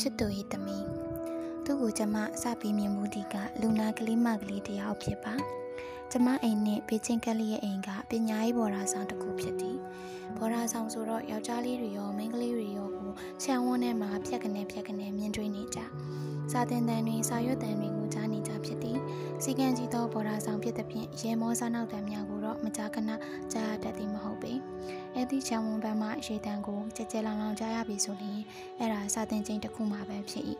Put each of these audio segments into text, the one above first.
ချစ်သူ၏သမီးသူ့ကိုကျမအစပေးမြင်မှုဒီကလူနာကလေးမကလေးတယောက်ဖြစ်ပါကျမအိမ်နဲ့ဘေးချင်းကလေးရဲ့အိမ်ကပညာရေးဘော်ဒါဆောင်တစ်ခုဖြစ်သည်ဘော်ဒါဆောင်ဆိုတော့ယောက်ျားလေးတွေရောမိန်းကလေးတွေရောကိုဆံဝန်းထဲမှာဖြက်ကနေဖြက်ကနေမြင်တွေ့နေကြစာသင်တန်းတွေစာရွက်တန်းတွေကိုကြားနေကြဖြစ်သည်စီကံကြီးသောဘော်ဒါဆောင်ဖြစ်သဖြင့်ရဲမောစားနောက်တန်းများကိုတော့မကြာခဏကြားရတတ်သည် မဟုတ်ပေအဲ့ဒီချံဝန်ပန်းမှရေတံကိုကြကြလောင်လောင်ကြားရပြီဆိုရင်အဲ့ဒါစာသင်ချိန်တစ်ခုမှပဲဖြစ်၏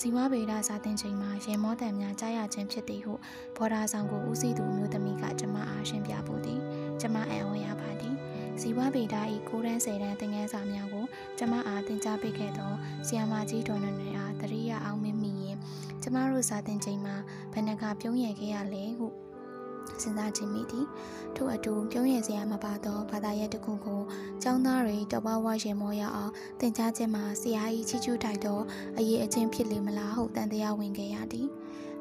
ဇီဝဗေဒစာသင်ချိန်မှာရေမောတံများကြားရခြင်းဖြစ်သည်ဟုဘော်ဒါဆောင်ကိုဦးစီးသူမျိုးသမီးကကျမအားရှင်းပြပို့သည်ကျမအံ့ဩရပါသည်ဇီဝဗေဒ၏9တန်း10တန်းသင်ခန်းစာများကိုကျမအားသင်ကြားပေးခဲ့သောဆီယမကြီးတော်နှင့်အားတရိယာအောင်မင်းမိရင်ကျမတို့စာသင်ချိန်မှာဘယ်နှခါပြုံးရခဲ့ရလဲဟု စဉ်းစားကြည့်မိသည်ထို့အတူပြုံးရစရာမပါသောဘာသာရပ်တစ်ခုကိုကျောင်းသားတွေတပွားဝရင်မောရအောင်သင်ကြားခြင်းမှာဆရာကြီးချီချူထိုက်သောအရေးအချင်းဖြစ်လေမလားဟုတန်တရားဝင်ခဲ့ရသည်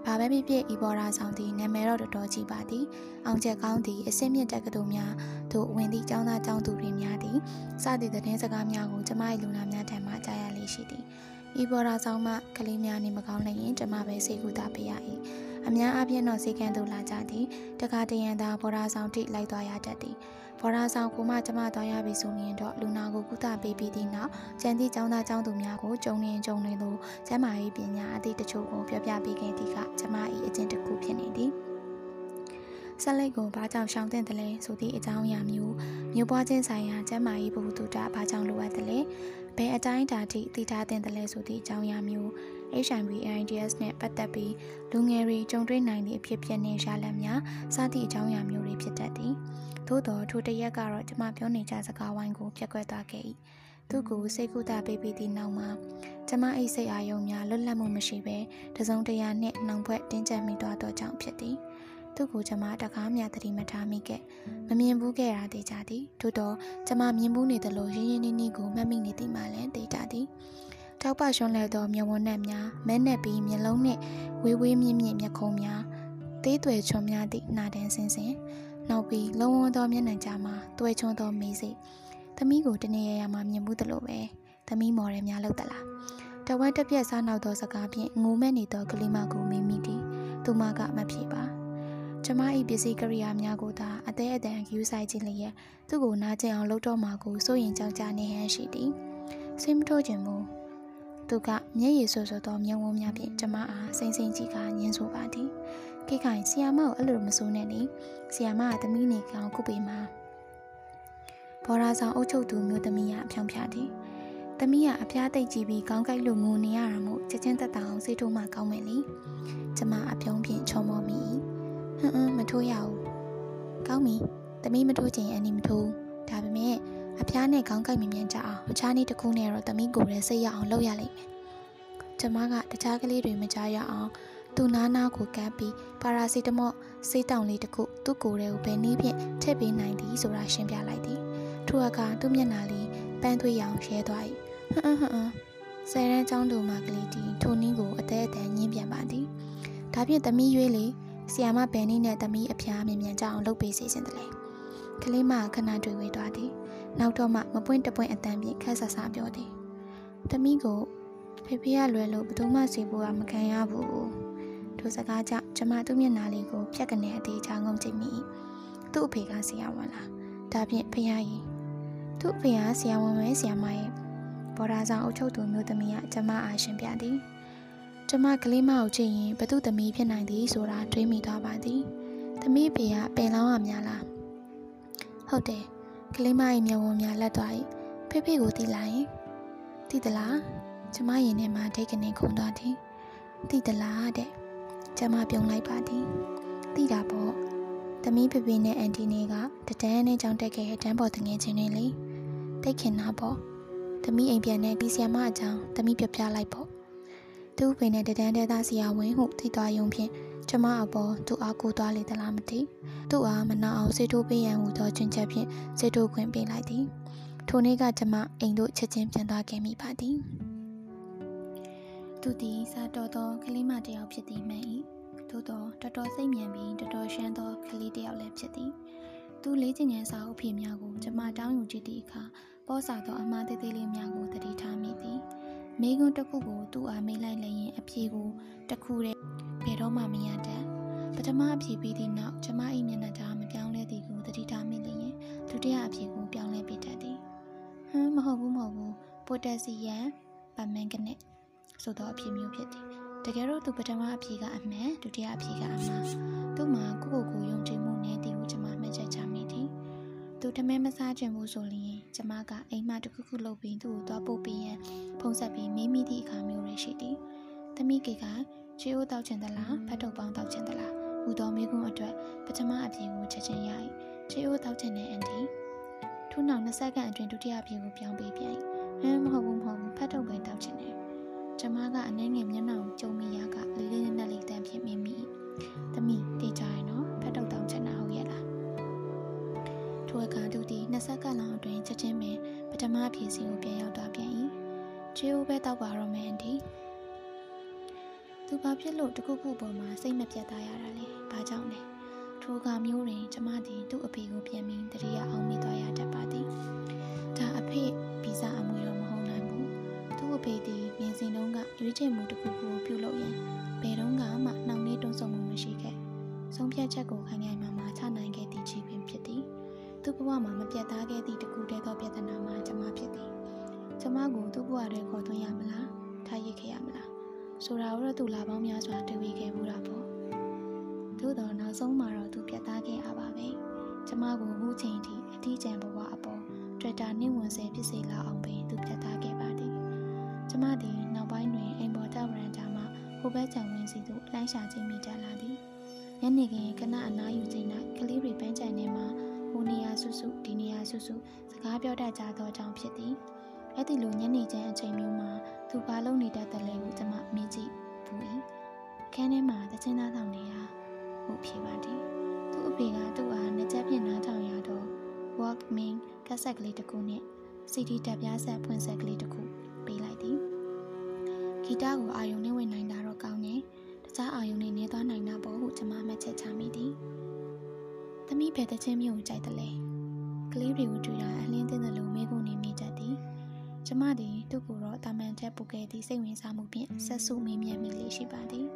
ဘာပဲဖြစ်ဖြစ်ဤဘော်ရာဆောင်သည်နာမည်တော့တော်တော်ကြီးပါသည်အောင်ချက်ကောင်းသည်အစင်းမြင့်တက္ကသိုလ်များသို့ဝင်သည့်ကျောင်းသားကျောင်းသူတွေများသည်စသည့်သတင်းစကားများကိုကျမ၏လူနာများထံမှကြားရလေရှိသည်ဤဘော်ရာဆောင်မှကလေးများနေမကောင်းလည်းရင်ကျမပဲစိတ်ကူတာပေးရ၏ အများအားဖြင့်တော့စေကန်းသို့လာကြသည်တကားတရန်သာဘော်ရာဆောင်ထိလိုက်သွားရတတ်သည်ဘော်ရာဆောင်ကိုမှကျမသွားရပြီဆိုရင်တော့လူနာကိုကုသပေးပြီးသည့်နောက်ကျန်သည့်ចောင်းသားចောင်းသူများကိုကြုံနေကြုံနေသို့ကျမ၏ပညာအသည့်တချို့ကိုပြောပြပေးခဲ့သည်ကကျမ၏အကျင့်တစ်ခုဖြစ်နေသည်ဆက်လက်ကိုဘာကြောင့်ရှောင်တဲ့တလဲဆိုသည့်အကြောင်းအရာမျိုးမျိုးပွားခြင်းဆိုင်ရာကျမ်းမာရေးဘုဟုတုတဘာကြောင့်လိုအပ်တယ်လဲဘယ်အတိုင်းအတာထိသိထားတဲ့တလဲဆိုသည့်အကြောင်းအရာမျိုး HIV AIDS နဲ့ပတ်သက်ပြီးလူငယ်တွေကြုံတွေ့နိုင်သည့်အဖြစ်ပြနေရလဒ်များစသည့်အကြောင်းအရာမျိုးတွေဖြစ်တတ်သည်သို့တော်ထိုတရက်ကတော့ကျမပြောနေကြစကားဝိုင်းကိုပြက်ကွက်သွားခဲ့၏သူကိုစိတ်ကူတာပေးပြီးသည့်နောက်မှာကျမအိတ်စိတ်အာယုံများလွတ်လပ်မှုမရှိဘဲတစုံတရာနှင့်နှောင်ဖွဲ့တင်းကျပ်မိသွားသောကြောင့်ဖြစ်သည်သူ့ကိုကျမတကားမြသတိမထားမိခဲ့မမြင်ဘူးခဲ့တာသိကြသည်ထို့တော့ကျမမြင်ဘူးနေသလိုရင်းရင်းနှီးနှီးကိုမှတ်မိနေသည်မှလည်းသိကြသည် ထောက်ပရွှန်းလဲသောမျက်ဝန်းနဲ့များမဲနဲ့ပြီးမျက်လုံးနှင့်ဝေးဝေးမြင့်မြင့်မျက်ခုံးများသေးသွယ်ချွန်များသည့်နှာတန်းစင်စင်နောက်ပြီးလုံဝန်းသောမျက်နှာကြားမှာတွဲချွန်းသောမေးစိသမီးကိုတနေရရမှာမြင်မှုသလိုပဲသမီးမော်ရဲများလောက်သလားတဝက်တစ်ပြက်စားနောက်သောစကားဖြင့်ငိုမဲ့နေသောကလေးမကိုမေးမိသည်သူမကမဖြေပါကျမ၏ပစ္စည်းကရိယာများကိုသာအသေးအတန်ယူဆိုင်ခြင်းလျက်သူ့ကိုနားကျင်အောင်လုပ်တော့မှာကိုစိုးရင်ကြောက်ကြနေဟန်ရှိသည်စိတ်မထိုးခြင်းမူ သူကမျက်ရည်ဆွဆွသောမျက်ဝန်းများဖြင့်ကျမအားစိမ့်စိမ့်ကြီးကညင်းဆိုပါသည်ခိခိုင်ဆီယာမကိုအဲ့လိုမစိုးနဲ့လေဆီယာမကသမီးနေကောင်ခုပေမှာဘော်ရာဆောင်အုပ်ချုပ်သူမျိုးသမီးကအဖြောင်းဖြသည်သမီးကအဖျားတိတ်ကြည့်ပြီးကောင်းကိုက်လို့ငိုနေရတာမို့ချက်ချင်းသက်သာအောင်စိတ်ထိုးမှကောင်းမယ်လေကျမအပြုံးဖြင့်ချုံမောမိဟွန်းဟွန်းမထိုးရဘူးကောင်းပြီသမီးမထိုးချင်အနီမထိုးဒါပေမဲ့ အဖျားနဲ့ခေါင်းကိုက်မြင်မြန်ကြအောင်အခြားနည်းတစ်ခုနဲ့တော့သမီးကိုလည်းစိတ်ရအောင်လုပ်ရလိမ့်မယ်ကျမကတခြားကလေးတွေမကြားရအောင်သူနာနာကိုကပ်ပြီးပါရာစီတမော့ဆေးတောင်လေးတစ်ခုသူ့ကိုယ်ထဲကိုဘယ်နည်းဖြင့်ထည့်ပေးနိုင်သည်ဆိုတာရှင်းပြလိုက်သည်ထိုအခါသူ့မျက်နှာလေးပန်းသွေးရောင်ရဲသွား၏ဟွန်းဟွန်းဆယ်ရန်ကျောင်းသူမကလေးတီထိုနည်းကိုအသေးအတန်ညင်းပြန်ပါသည်ဒါဖြင့်သမီးရွေးလေဆီယာမဘယ်နည်းနဲ့သမီးအဖျားမြင်မြန်ကြအောင်လုပ်ပေးစီစဉ်တယ်လေကလေးမခဏတွေ့ဝေသွားသည် နောက်တော့မှမပွင့်တပွင့်အတန်ဖြင့်ခက်ဆဆပြောသည်သမီးကိုဖေဖေကလွယ်လို့ဘသူမှစီဖို့ကမခံရဘူးထိုစကားကြောင့်ကျမသူ့မျက်နှာလေးကိုဖြတ်ကနေအသေးချောင်းငုံကြည့်မိသူ့အဖေကဆရာဝန်လားဒါဖြင့်ဖခင်ကြီးသူ့အဖေကဆရာဝန်ပဲဆရာမရဲ့ဘော်ဒါဆောင်အုပ်ချုပ်သူမျိုးသမီးကကျမအားရှင်ပြသည်ကျမကလေးမကိုကြည့်ရင်ဘသူသမီးဖြစ်နိုင်သည်ဆိုတာတွေးမိသွားပါသည်သမီးဖေကပင်လောင်းရများလားဟုတ်တယ် ကလေးမရဲ့မျက်ဝန်းများလက်သွား၏ဖေဖေကိုတီးလိုက်တီးသလားကျမရင်ထဲမှာဒိတ်ကနေခုန်သွားသည်တီးသလားတဲ့ကျမပြုံးလိုက်ပါသည်တီးတာပေါ့သမီးဖေဖေနဲ့အန်တီနေကတတန်းနဲ့ကြောင်းတက်ခဲ့တဲ့တန်းပေါ်တငယ်ချင်းတွေလေတိတ်ခင်တာပေါ့သမီးအိမ်ပြန်တဲ့ပြီးဆီယမအကြောင်းသမီးပြပြလိုက်ပေါ့သူ့ဖေနဲ့တတန်းတဲသားဆီယာဝင်ဟုသိသွားယုံဖြင့် ကျမအပေါ်သူအားကိုသွားလေသလားမသိသူ့အားမနာအောင်စေထိုးပေးရန်ဟူသောချွင်ချက်ဖြင့်စေထိုးခွင့်ပေးလိုက်သည်ထိုနေ့ကကျမအိမ်တို့ချက်ချင်းပြန်သွားခဲ့မိပါသည်သူသည်စားတော်သောကလေးမတစ်ယောက်ဖြစ်သည်မှန်၏သို့သောတော်တော်စိတ်မြန်ပြီးတော်တော်ရှမ်းသောကလေးတစ်ယောက်လည်းဖြစ်သည်သူလေးချင်ငယ်စာအုပ်ဖြေများကိုကျမတောင်းယူကြည့်သည့်အခါပေါ်စာသောအမှားသေးသေးလေးများကိုသတိထားမိသည်မိကွန်းတစ်ခုကိုသူ့အားမေးလိုက်လည်းရင်အဖြေကိုတစ်ခုတည်း ဘယ်တော့မှမရတတ်ပထမအဖြေပြီးသည့်နောက်ကျမ၏မျက်နှာသားမပြောင်းလဲသည်ကိုသတိထားမိလျင်ဒုတိယအဖြေကိုပြောင်းလဲပြတတ်သည်ဟမ်မဟုတ်ဘူးမဟုတ်ဘူးပိုတက်ဆီယမ်ဗမန်ကနစ်ဆိုတော့အဖြေမျိုးဖြစ်သည်တကယ်တော့သူပထမအဖြေကအမှန်ဒုတိယအဖြေကအမှားသူ့မှာကိုယ့်ကိုယ်ကိုယုံကြည်မှုနဲ့တည်ကိုကျမမှတ်ချက်ချမိသည်သူတမဲမစားခြင်းဘူးဆိုရင်ကျမကအိမ်မတစ်ခုခုလုပ်ပြီးသူ့ကိုသွားပို့ပြီးရန်ဖုံးဆက်ပြီးမေးမိသည့်အခါမျိုးတွေရှိသည်သမီးကေက ချေအိုးတောက်ချင်သလားဖတ်ထုတ်ပေါင်းတောက်ချင်သလားဟူသောမိကွန်းအတွက်ပထမအဖြေကိုချက်ချင်းရ၏ချေအိုးတောက်ချင်တဲ့အန်တီထို့နောက်20စက္ကန့်အတွင်းဒုတိယအဖြေကိုပြောင်းပေးပြန်ဟမ်မဟုတ်ဘူးမဟုတ်ဘူးဖတ်ထုတ်ပဲတောက်ချင်တယ်ကျမကအနေငယ်မျက်နှာကိုကြုံမိရကလေးလေးနက်နက်လေးတန်းဖြစ်မိမိသမီးတေးကြရနော်ဖတ်ထုတ်တောက်ချင်တာဟုတ်ရဲ့လားထိုအခါသူသည်20စက္ကန့်လောက်အတွင်းချက်ချင်းပင်ပထမအဖြေစီကိုပြန်ရောက်သွားပြန်၏ချေအိုးပဲတောက်ပါတော့မယ်အန်တီ သူဘာဖြစ်လို့တခုခုပေါ်မှာစိတ်မပြတ်သားရတာလဲဘာကြောင့်လဲထိုအခါမျိုးတွင်ကျမသည်သူ့အဖေကိုပြန်ပြီးတတိယအောင်မိသွားရတတ်ပါသည်ဒါအဖေဗီဇအမွေတော့မဟုတ်နိုင်ဘူးသူ့အဖေသည်မြင်စဉ်တုန်းကရွေးချယ်မှုတစ်ခုခုပြုလုပ်ရန်ဘယ်တော့မှနှောင့်နှေးတွန်းဆုံမှုမရှိခဲ့ဆုံးဖြတ်ချက်ကိုခိုင်ခိုင်မာမာချနိုင်ခဲ့သည့်ချီပင်ဖြစ်သည်သူ့ဘဝမှာမပြတ်သားခဲ့သည့်တခုတည်းသောပြဿနာမှာကျမဖြစ်သည်ကျမကိုသူ့ဘဝထဲခေါ်သွင်းရမလားထားရစ်ခဲ့ရမလား ဆိုတာတော့သူလာပေါင်းများစွာတွေ့ခဲ့ဘူးတာပေါ့သို့တော့နောက်ဆုံးမှာတော့သူပြတ်သားခဲ့ရပါပဲကျမကိုအခုချိန်ထိအထီးကျန်ဘဝအပေါ် Twitter နှင့်ဝင်စေဖြစ်စေလောက်အောင်ပင်သူပြတ်သားခဲ့ပါသည်ကျမသည်နောက်ပိုင်းတွင်အိမ်ပေါ်တောက်ရန်တာမှဟိုဘက်ချံဝင်စီသို့လှမ်းရှာခြင်းမိကြလာသည်ညနေခင်းကနအနားယူခြင်း၌ကလေးတွေပန်းချန်ထဲမှဟိုနေရာဆုစုဒီနေရာဆုစုစကားပြောတတ်ကြသောကြောင့်ဖြစ်သည် အဲ့ဒီလိုညနေချမ်းအချိန်မျိုးမှာသူပါလုံးနေတတ်တယ်လေကိုကျမမေးကြည့်ဘူး၏ခန်းထဲမှာတချင်းသားဆောင်နေတာဟုတ်ဖြစ်ပါသည်သူ့အဖေကသူ့အားနှစ်ချက်ဖြင့်နားထောင်ရတော့ Walkman ကက်ဆက်ကလေးတစ်ခုနဲ့ CD တပ်ပြားဆက်ဖွင့်ဆက်ကလေးတစ်ခုပေးလိုက်သည်ဂီတကိုအာယုံနဲ့ဝင်နိုင်တာတော့ကောင်းတယ်တခြားအာယုံနဲ့နေသွားနိုင်တာပေါ့ဟုကျမမှတ်ချက်ချမိသည်သမီးဘယ်တချင်းမျိုးကိုကြိုက်တယ်လဲကလေးတွေကိုတွေ့တာအလင်းသိတဲ့လိုမေးခွန်းနေမိတတ်သည် ကျမသည်သူ့ကိုတော့တာမန်ချက်ပူခဲ့သည့်စိတ်ဝင်စားမှုဖြင့်ဆက်စုမေးမြန်းမိလေးရှိပါသည်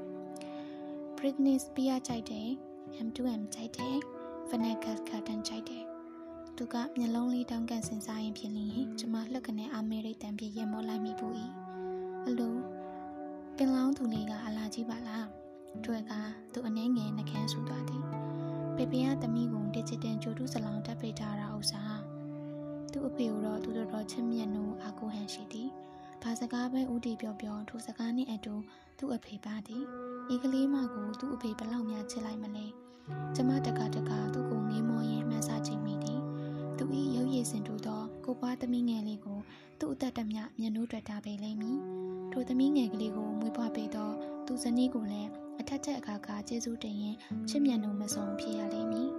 Britney Spears ကြိုက်တယ် M2M ကြိုက်တယ် Vanessa Carlton ကြိုက်တယ်သူကမျက်လုံးလေးတောင်းကန်စင်စားရင်ဖြစ်လျင်ကျမလှက်ကနဲ့အမေရိတန်ပြည့်ရမောလိုက်မိဘူး၏အလိုပင်လောင်းသူလေးကအလာကြီးပါလားတွေ့ကသူအနှဲငယ်နှကန်းဆူသွားသည်ပေပင်ကသမီးကိုဒီဂျစ်တယ်ကြိုတူးစလောင်တက်ပိတ်ထားတာဥစား သူ့အဖေကိုတော့သူတို့တော့ချစ်မြတ်နိုးအာကိုဟန်ရှိသည်ဘာစကားပဲဦးတီပြောပြောထိုစကားနှင့်အတူသူ့အဖေပါသည်ဤကလေးမကိုသူ့အဖေဘလောက်များချစ်လိုက်မလဲကျမတကတကသူ့ကိုငေးမောရင်မှန်းစားချိန်မိသည်သူ၏ရုပ်ရည်စင်တူသောကိုပွားသမီးငယ်လေးကိုသူ့အသက်တမျှမျက်နှာတွေ့တာပေလိမ့်မည်ထိုသမီးငယ်ကလေးကိုမွေးဖွားပေးသောသူဇနီးကိုလည်းအထက်ထက်အခါခါကျေးဇူးတင်ရင်ချစ်မြတ်နိုးမဆုံးဖြစ်ရလိမ့်မည်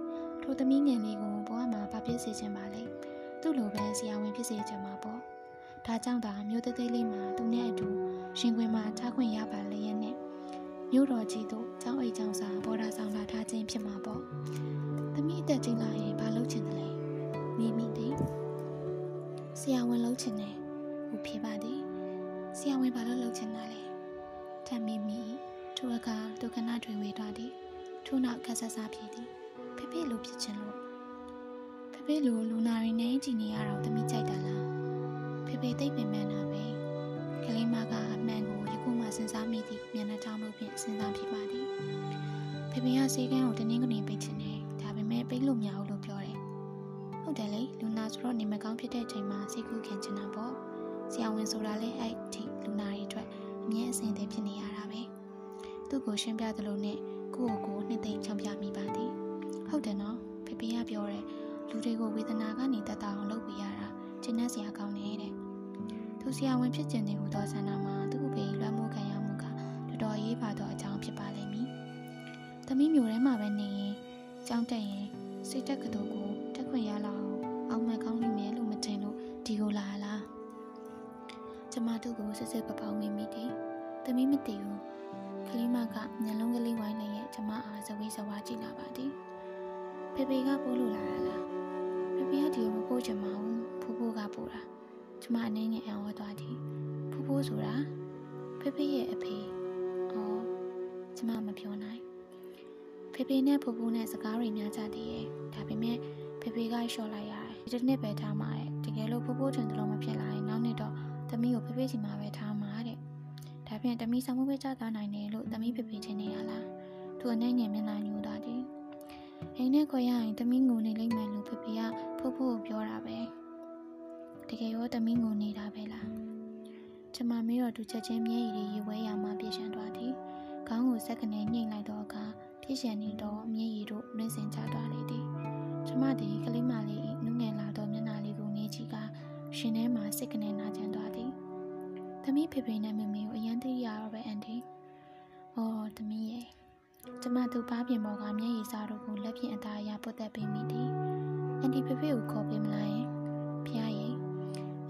ထိုသမီးငယ်လေးကိုဘဝမှာဗဖြစ်စေချင်ပါလေ သူ့လိုပဲဆရာဝန်ဖြစ်စေချင်မှာပေါ့ဒါကြောင့်သာမျိုးသေးသေးလေးမှာသူနဲ့အတူရှင်ခွင်မှာထားခွင့်ရပါလေရဲ့နဲ့မြို့တော်ကြီးတို့ကျောင်းအိတ်ကျောင်းစာဘော်ဒါဆောင်လာထားခြင်းဖြစ်မှာပေါ့သမီးအသက်ကြီးလာရင်ဘာလုပ်ချင်တယ်လဲမိမိတည်းဆရာဝန်လုပ်ချင်တယ်ဟိုဖြစ်ပါသည်ဆရာဝန်ဘာလို့လုပ်ချင်တာလဲထမ်းမိမိထိုအခါဒုက္ခနာတွေဝေသွားသည်ထို့နောက်ကဆဆဖြစ်သည်ဖေဖေလိုဖြစ်ချင်လို့ ဖေဖေလိုလူနာရင်းနဲ့ကြည်နေရတော့သမီးကြိုက်တာလားဖေဖေသိပ်ပင်ပန်းတာပဲကလေးမကအမှန်ကိုယခုမှစဉ်းစားမိသည့်မျက်နှာထောင်မှုဖြင့်စဉ်းစားဖြစ်ပါသည်ဖေဖေကစေကန်းကိုတနင်္ဂနွေပိတ်ချင်တယ်ဒါပေမဲ့ပိတ်လို့မရဘူးလို့ပြောတယ်ဟုတ်တယ်လေလူနာဆိုတော့နေမကောင်းဖြစ်တဲ့ချိန်မှာစိတ်ကူးခင်ချင်တာပေါ့ဆရာဝန်ဆိုတာလေအဲ့ဒီလူနာတွေအတွက်အမြဲအဆင်သင့်ဖြစ်နေရတာပဲသူ့ကိုရှင်းပြသလိုနဲ့ကိုယ့်ကိုယ်ကိုနှစ်သိမ့်ချောင်ပြမိပါသည်ဟုတ်တယ်နော်ဖေဖေကပြောတယ် လူတွေကိုဝေဒနာကနေတတ်တာအောင်လုပ်ပေးရတာကျဉ်းနှက်စရာကောင်းနေတဲ့သူဆရာဝန်ဖြစ်ကျင်နေဟူသောဆန္ဒမှာသူ့အဖေလွှမ်းမိုးခံရမှုကတော်တော်ရေးပါသောအကြောင်းဖြစ်ပါလိမ့်မည်။သမီးမျိုးထဲမှာပဲနေရင်ကြောင်းတက်ရင်စိတ်တက်ကတော်ကိုတက်ခွင့်ရလောက်အောင်မှန်ကောင်းလိမ့်မယ်လို့မထင်လို့ဒီကိုလာလား။ကျမတို့ကိုစစ်စစ်ပပောင်းမိမိတယ်။သမီးမတည်ဘူး။ကလေးမကညလုံးကလေးဝိုင်းနေရဲ့ကျမအားဇဝေးဇဝါကြည့်လာပါသည်။ဖေဖေကပို့လို့လာတာလား။ မပို့ချင်ပါဘူး။ဖိုးဖိုးကပို့တာ။ကျမအနေနဲ့အံ့ဩသွားသည်ဖိုးဖိုးဆိုတာဖေဖေရဲ့အဖေအော်ကျမမပြောနိုင်ဖေဖေနဲ့ဖိုးဖိုးနဲ့စကားတွေများကြသေးရဲ့ဒါပေမဲ့ဖေဖေကလျှော့လိုက်ရတယ်ဒီတစ်နှစ်ပဲထားမှာတဲ့တကယ်လို့ဖိုးဖိုးထင်တယ်လို့မဖြစ်လာရင်နောက်နှစ်တော့သမီးကိုဖေဖေချင်မှာပဲထားမှာတဲ့ဒါဖြင့်သမီးဆောင်မှုပဲကြားသွားနိုင်တယ်လို့သမီးဖေဖေထင်နေရလားသူအနေငယ်မျက်နှာညူတာတယ်အိမ်နဲ့ခွဲရရင်သမီးငိုနေလိမ့်မယ်လို့ တကယ်ရောသမီးငိုနေတာပဲလားကျမမေးတော့သူချက်ချင်းမျက်ရည်တွေရေဝဲရမှပြည့်ရှံသွားသည်ခေါင်းကိုစက်ကနေညှိလိုက်တော့အခါပြည့်ရှံနေတော့မျက်ရည်တို့နှင်းစင်ချသွားလေသည်ကျမသည်ကလေးမလေး၏နုငယ်လာသောမျက်နှာလေးကိုငေးကြည့်ကရှင်ထဲမှာစိတ်ကနေနာကျင်သွားသည်သမီးဖေဖေနဲ့မမေကိုအရန်သိရတော့ပဲအန်တီ။အော်သမီးရဲ့ကျမသူပါပြင်ပေါ်ကမျက်ရည်စားတို့ကိုလက်ဖြင့်အသားအရာပုတ်သက်ပေးမိသည်။အန်တီဖေဖေကိုခေါ်ပေးမလားယင်။ဖျားရဲ့အ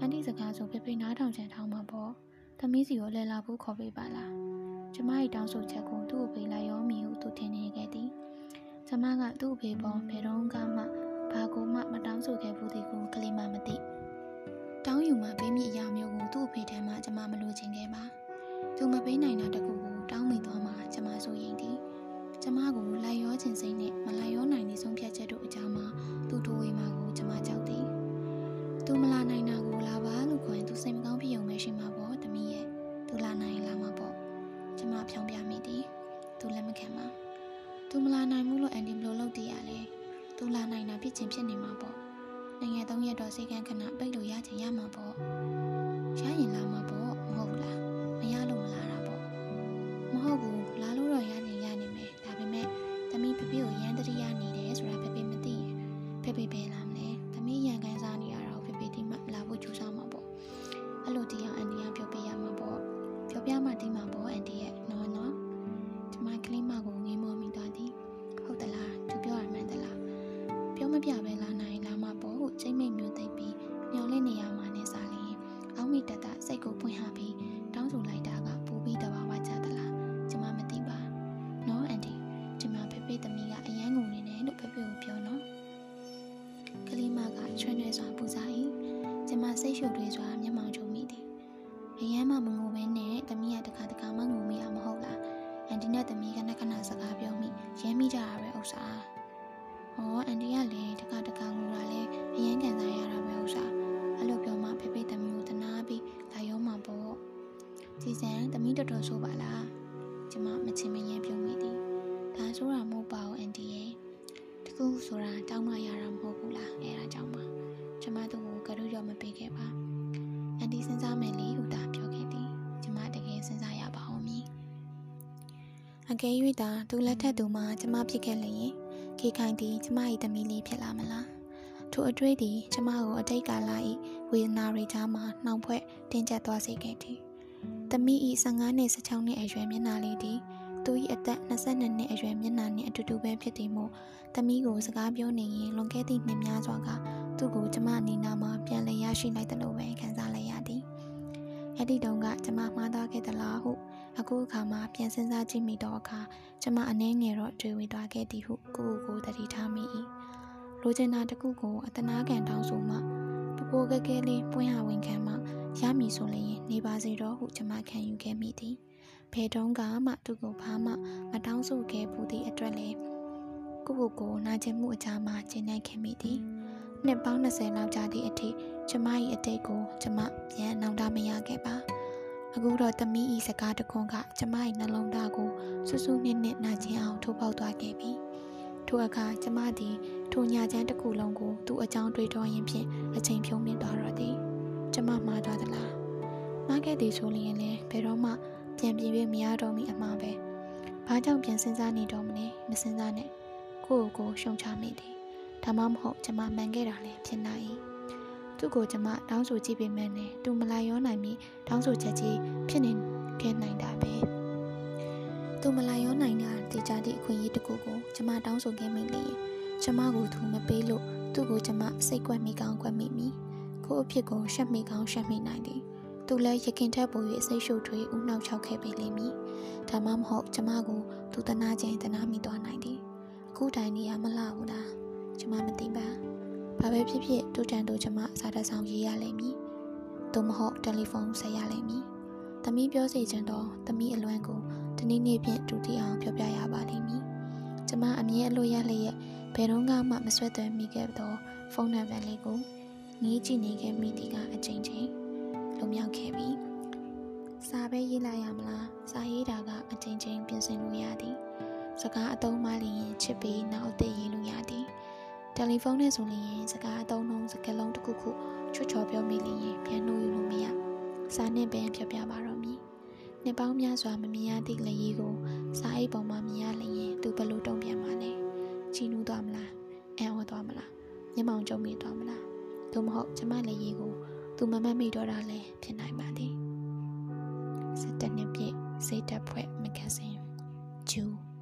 န်တီစကားဆိုဖေဖေနားထောင်ချင်ထောင်းမှာပေါ့။သမီးစီကိုလဲလာဖို့ခေါ်ပေးပါလား။ကျမ၏တောင်းဆိုချက်ကိုသူ့ကိုပေးလိုက်ရောမီဟုသူထင်နေခဲ့သည်။ကျမကသူ့အဖေပေါ်ဘယ်တော့မှဘာကိုမှမတောင်းဆိုခဲ့ဘူးသည်ကိုကလေးမမသိ။တောင်းယူမှပေးမိအရာမျိုးကိုသူ့အဖေထံမှကျမမလိုချင်ခဲ့ပါ။သူမပေးနိုင်တာတကူကိုတောင်းမိသွားမှကျမဆိုရင်သည်။ကျမကိုလိုက်ရောခြင်းစိတ်နဲ့မလိုက်ရောနိုင်သည့်ဆုံးဖြတ်ချက်တို့အကြောင်းမှာသူ့ထိုး သူမလာနိုင်တာကိုလာပါလို့ခေါ်ရင်သူစိတ်မကောင်းဖြစ်ုံပဲရှိမှာပေါ့တမီးရဲ့။သူလာနိုင်လာမှာပေါ့။ကျမဖြောင်းပြမိသည်။သူလက်မခံပါ။သူမလာနိုင်ဘူးလို့အန်ဒီဘလို့လုပ်တည်ရလဲ။သူလာနိုင်တာဖြစ်ချင်းဖြစ်နေမှာပေါ့။နိုင်ငံသုံးရက်တော့စိတ်ကန်းခဏပိတ်လို့ရချင်ရမှာပေါ့။ရရင်လာမှာပေါ့မဟုတ်ဘူးလား။မရလို့မလာတာပေါ့။မဟုတ်ဘူးလာလို့တော့ရနေရနေမယ်။ဒါပေမဲ့သမီးဖေဖေကိုရန်တရိယာနေတယ်ဆိုတာဖေဖေမသိရင်ဖေဖေပဲလာမလဲ။သမီးရန်ကန်စားနေရတာကိုဖေဖေဒီမှလာဖို့ ကြိုးစားမှာပေါ့။အဲ့လိုတရားအန်ဒီကပြောပြရမှာပေါ့။ပြောပြမှဒီမှာပေါ့အန်ဒီရဲ့နော်နော်။ဒီမှာကလေးမကိုငေးမောမိသွားသည်။ဟုတ်သလား။သူပြောရမှန်သလား။ပြောမပြပဲလာနိုင်လာမှာပေါ့ဟုချိန်မိတ်မျိုးသိပ်ပြီးမျောလင့်နေရမှာနဲ့စားလျင်အောက်မိတတစိတ်ကိုပွင့်ဟပြီးတောင်းဆိုလိုက်တာကပူပြီးတဘာဝကြသလားကျမမသိပါနော်အန်တီဒီမှာဖေဖေသမီးကအရန်ငုံနေတယ်လို့ဖေဖေကိုပြောနော်ကလေးမကချွန်းနေစွာပူစား၏ကျမ စိတ်ရှုပ်တွေစွာမျက်မှောင်ချုံမိသည်အရန်မှမငိုဘဲနဲ့သမီးကတခါတခါမှငိုမိအောင်မဟုတ်လားအန်တီနဲ့သမီးကနက်ခဏစကားပြောမိရဲမိကြတာပဲဥစ္စာ။အော်အန်တီကလည်းတခါတခါငိုတာလဲအရန်ကန်စားရတာပဲဥစ္စာ။အဲ့လိုပြောမှဖေဖေသမီးကိုတနာပြီးလာရောမှာပေါ့။ကြည်စံသမီးတော်တော်ဆိုပါလား။ကျမမချင်မရင်ပြုံးမိသည်။ဒါဆိုတာမဟုတ်ပါဘူးအန်တီရဲ့။တကူဆိုတာတောင်းမရတာမဟုတ်ဘူးလား။အဲဒါကြောင့်ပါ။ကျမတို့ကိုကရုရောမ ပေးခဲ့ပါ။အန်တီစဉ်းစားမယ်လေဟုတာပြောခဲ့သည်။ကျမတကယ်စဉ်းစားရပါဦးမည်။အကယ်၍သာသူလက်ထက်သူမှကျမဖြစ်ခဲ့လျင်ခေခိုင်သည်ကျမ၏သမီးလေးဖြစ်လာမလားထိုအတွေ့သည်ကျမကိုအတိတ်ကာလ၏ဝေဒနာတွေကြားမှနှောင်ဖွဲ့တင်းကျပ်သွားစေခဲ့သည်သမီး၏15နှစ်16နှစ်အရွယ်မျက်နှာလေးသည်သူ၏အသက်22နှစ်အရွယ်မျက်နှာနှင့်အတူတူပဲဖြစ်သည်မို့သမီးကိုစကားပြောနေရင်လွန်ခဲ့သည့်နှစ်များစွာက သူ့ကိုကျမအနေနာမှပြန်လည်ရရှိလိုက်သလိုပဲခံစားလိုက်ရသည်အဲ့ဒီတုန်းကကျမမှားသားခဲ့သလားဟုအခုအခါမှပြန်စဉ်းစားကြည့်မိတော့အခါကျမအနှဲငယ်တော့တွေ့ဝေသွားခဲ့သည်ဟုကိုကိုကိုတတိထားမိ၏လိုချင်တာတစ်ခုကိုအတနာခံတောင်းဆိုမှပပိုးကဲကဲလေးပွင့်ဟဝင်ခံမှရမည်ဆိုလျင်နေပါစေတော့ဟုကျမခံယူခဲ့မိသည်ဘယ်တုန်းကမှသူ့ကိုဘာမှမတောင်းဆိုခဲ့ဘူးသည့်အတွက်လေကိုကိုကိုနာကျင်မှုအကြမှာကျဉ်းနိုင်ခဲ့မိသည် နှစ်ပေါင်း20လောက်ကြာသည့်အထိကျမ၏အတိတ်ကိုကျမပြန်နောင်တမရခဲ့ပါအခုတော့သမီးဤစကားတခွန်းကကျမ၏နှလုံးသားကိုဆူဆူနစ်နစ်နာကျင်အောင်ထိုးပေါက်သွားခဲ့ပြီထိုအခါကျမသည်ထိုညာချမ်းတစ်ခုလုံးကိုသူ့အကြောင်းတွေးတောရင်းဖြင့်အချိန်ဖြုံးမြင့်သွားတော့သည်ကျမမှားသွားသလားမှားခဲ့သည်ဆိုလျင်လည်းဘယ်တော့မှပြန်ပြေးပြီးမရတော့မီအမှားပဲဘာကြောင့်ပြန်စဉ်းစားနေတော့မလဲမစဉ်းစားနဲ့ကိုယ့်ကိုယ်ကိုရှုံချမိသည် ဒါမှမဟုတ်ကျမမှန်ခဲ့တာလည်းဖြစ်နိုင်၏သူ့ကိုကျမတောင်းဆိုကြည့်ပေမဲ့နဲ့သူမလာရောနိုင်မီတောင်းဆိုချက်ကြီးဖြစ်နေခဲ့နိုင်တာပဲသူမလာရောနိုင်တာတေချာသည့်အခွင့်အရေးတစ်ခုကိုကျမတောင်းဆိုခဲ့မိလေကျမကိုသူမပေးလို့သူ့ကိုကျမစိတ်ကွက်မိကောင်းကွက်မိမိကို့အဖြစ်ကိုရှက်မိကောင်းရှက်မိနိုင်သည်သူလည်းရခင်ထက်ပို၍စိတ်ရှုပ်ထွေးဦးနှောက်ချောက်ခဲ့ပေလိမ့်မည်ဒါမှမဟုတ်ကျမကိုသူတနာခြင်းတနာမိသွားနိုင်သည်အခုတိုင်နေရမလားဘူးလား ကျမမသိပါဘာပဲဖြစ်ဖြစ်တူတန်တူကျမစာတဆောင်ရေးရလိမ့်မည်သို့မဟုတ်တယ်လီဖုန်းဆက်ရလိမ့်မည်သမီးပြောစီခြင်းတော့သမီးအလွမ်းကိုတနည်းနည်းဖြင့်ဒုတိယအောင်ပြောပြရပါလိမ့်မည်။ကျမအမြဲအလို့ရလျက်ဘယ်တော့မှမဆွဲသွဲမိခဲ့သောဖုန်းနံပါတ်လေးကိုငေးကြည့်နေခဲ့မိသည်ကအချိန်ချင်းလုံမြောက်ခဲ့ပြီ။စာပဲရေးလိုက်ရမလား။စာရေးတာကအချိန်ချင်းပြင်ဆင်လို့ရသည်။စကားအသုံးမှလျင်ချစ်ပြီးနောက်အသက်ရေးလို့ရသည်။ တယ်လီဖုန်းနဲ့ဆိုရင်စကားအသုံးလုံးစကားလုံးတစ်ခုခုချွတ်ချော်ပြောမိလျင်ပြန်နှိုးယူလို့မရ။စာနဲ့ပဲပြောပြပါတော့မည်။နှစ်ပေါင်းများစွာမမြင်ရသည့်လက်ရည်ကိုစာအိတ်ပေါ်မှာမြင်ရလျင်သူဘလို့တုံ့ပြန်မှာလဲ။ချီနူးသွားမလား။အံ့ဩသွားမလား။မျက်မှောင်ကျုံမိသွားမလား။သို့မဟုတ်ကျမလက်ရည်ကိုသူမမတ်မိတော့တာလည်းဖြစ်နိုင်ပါသည်။စစ်တပ်နှစ်ပြည့်စိတ်တက်ဖွဲ့မဂဇင်းဂျူး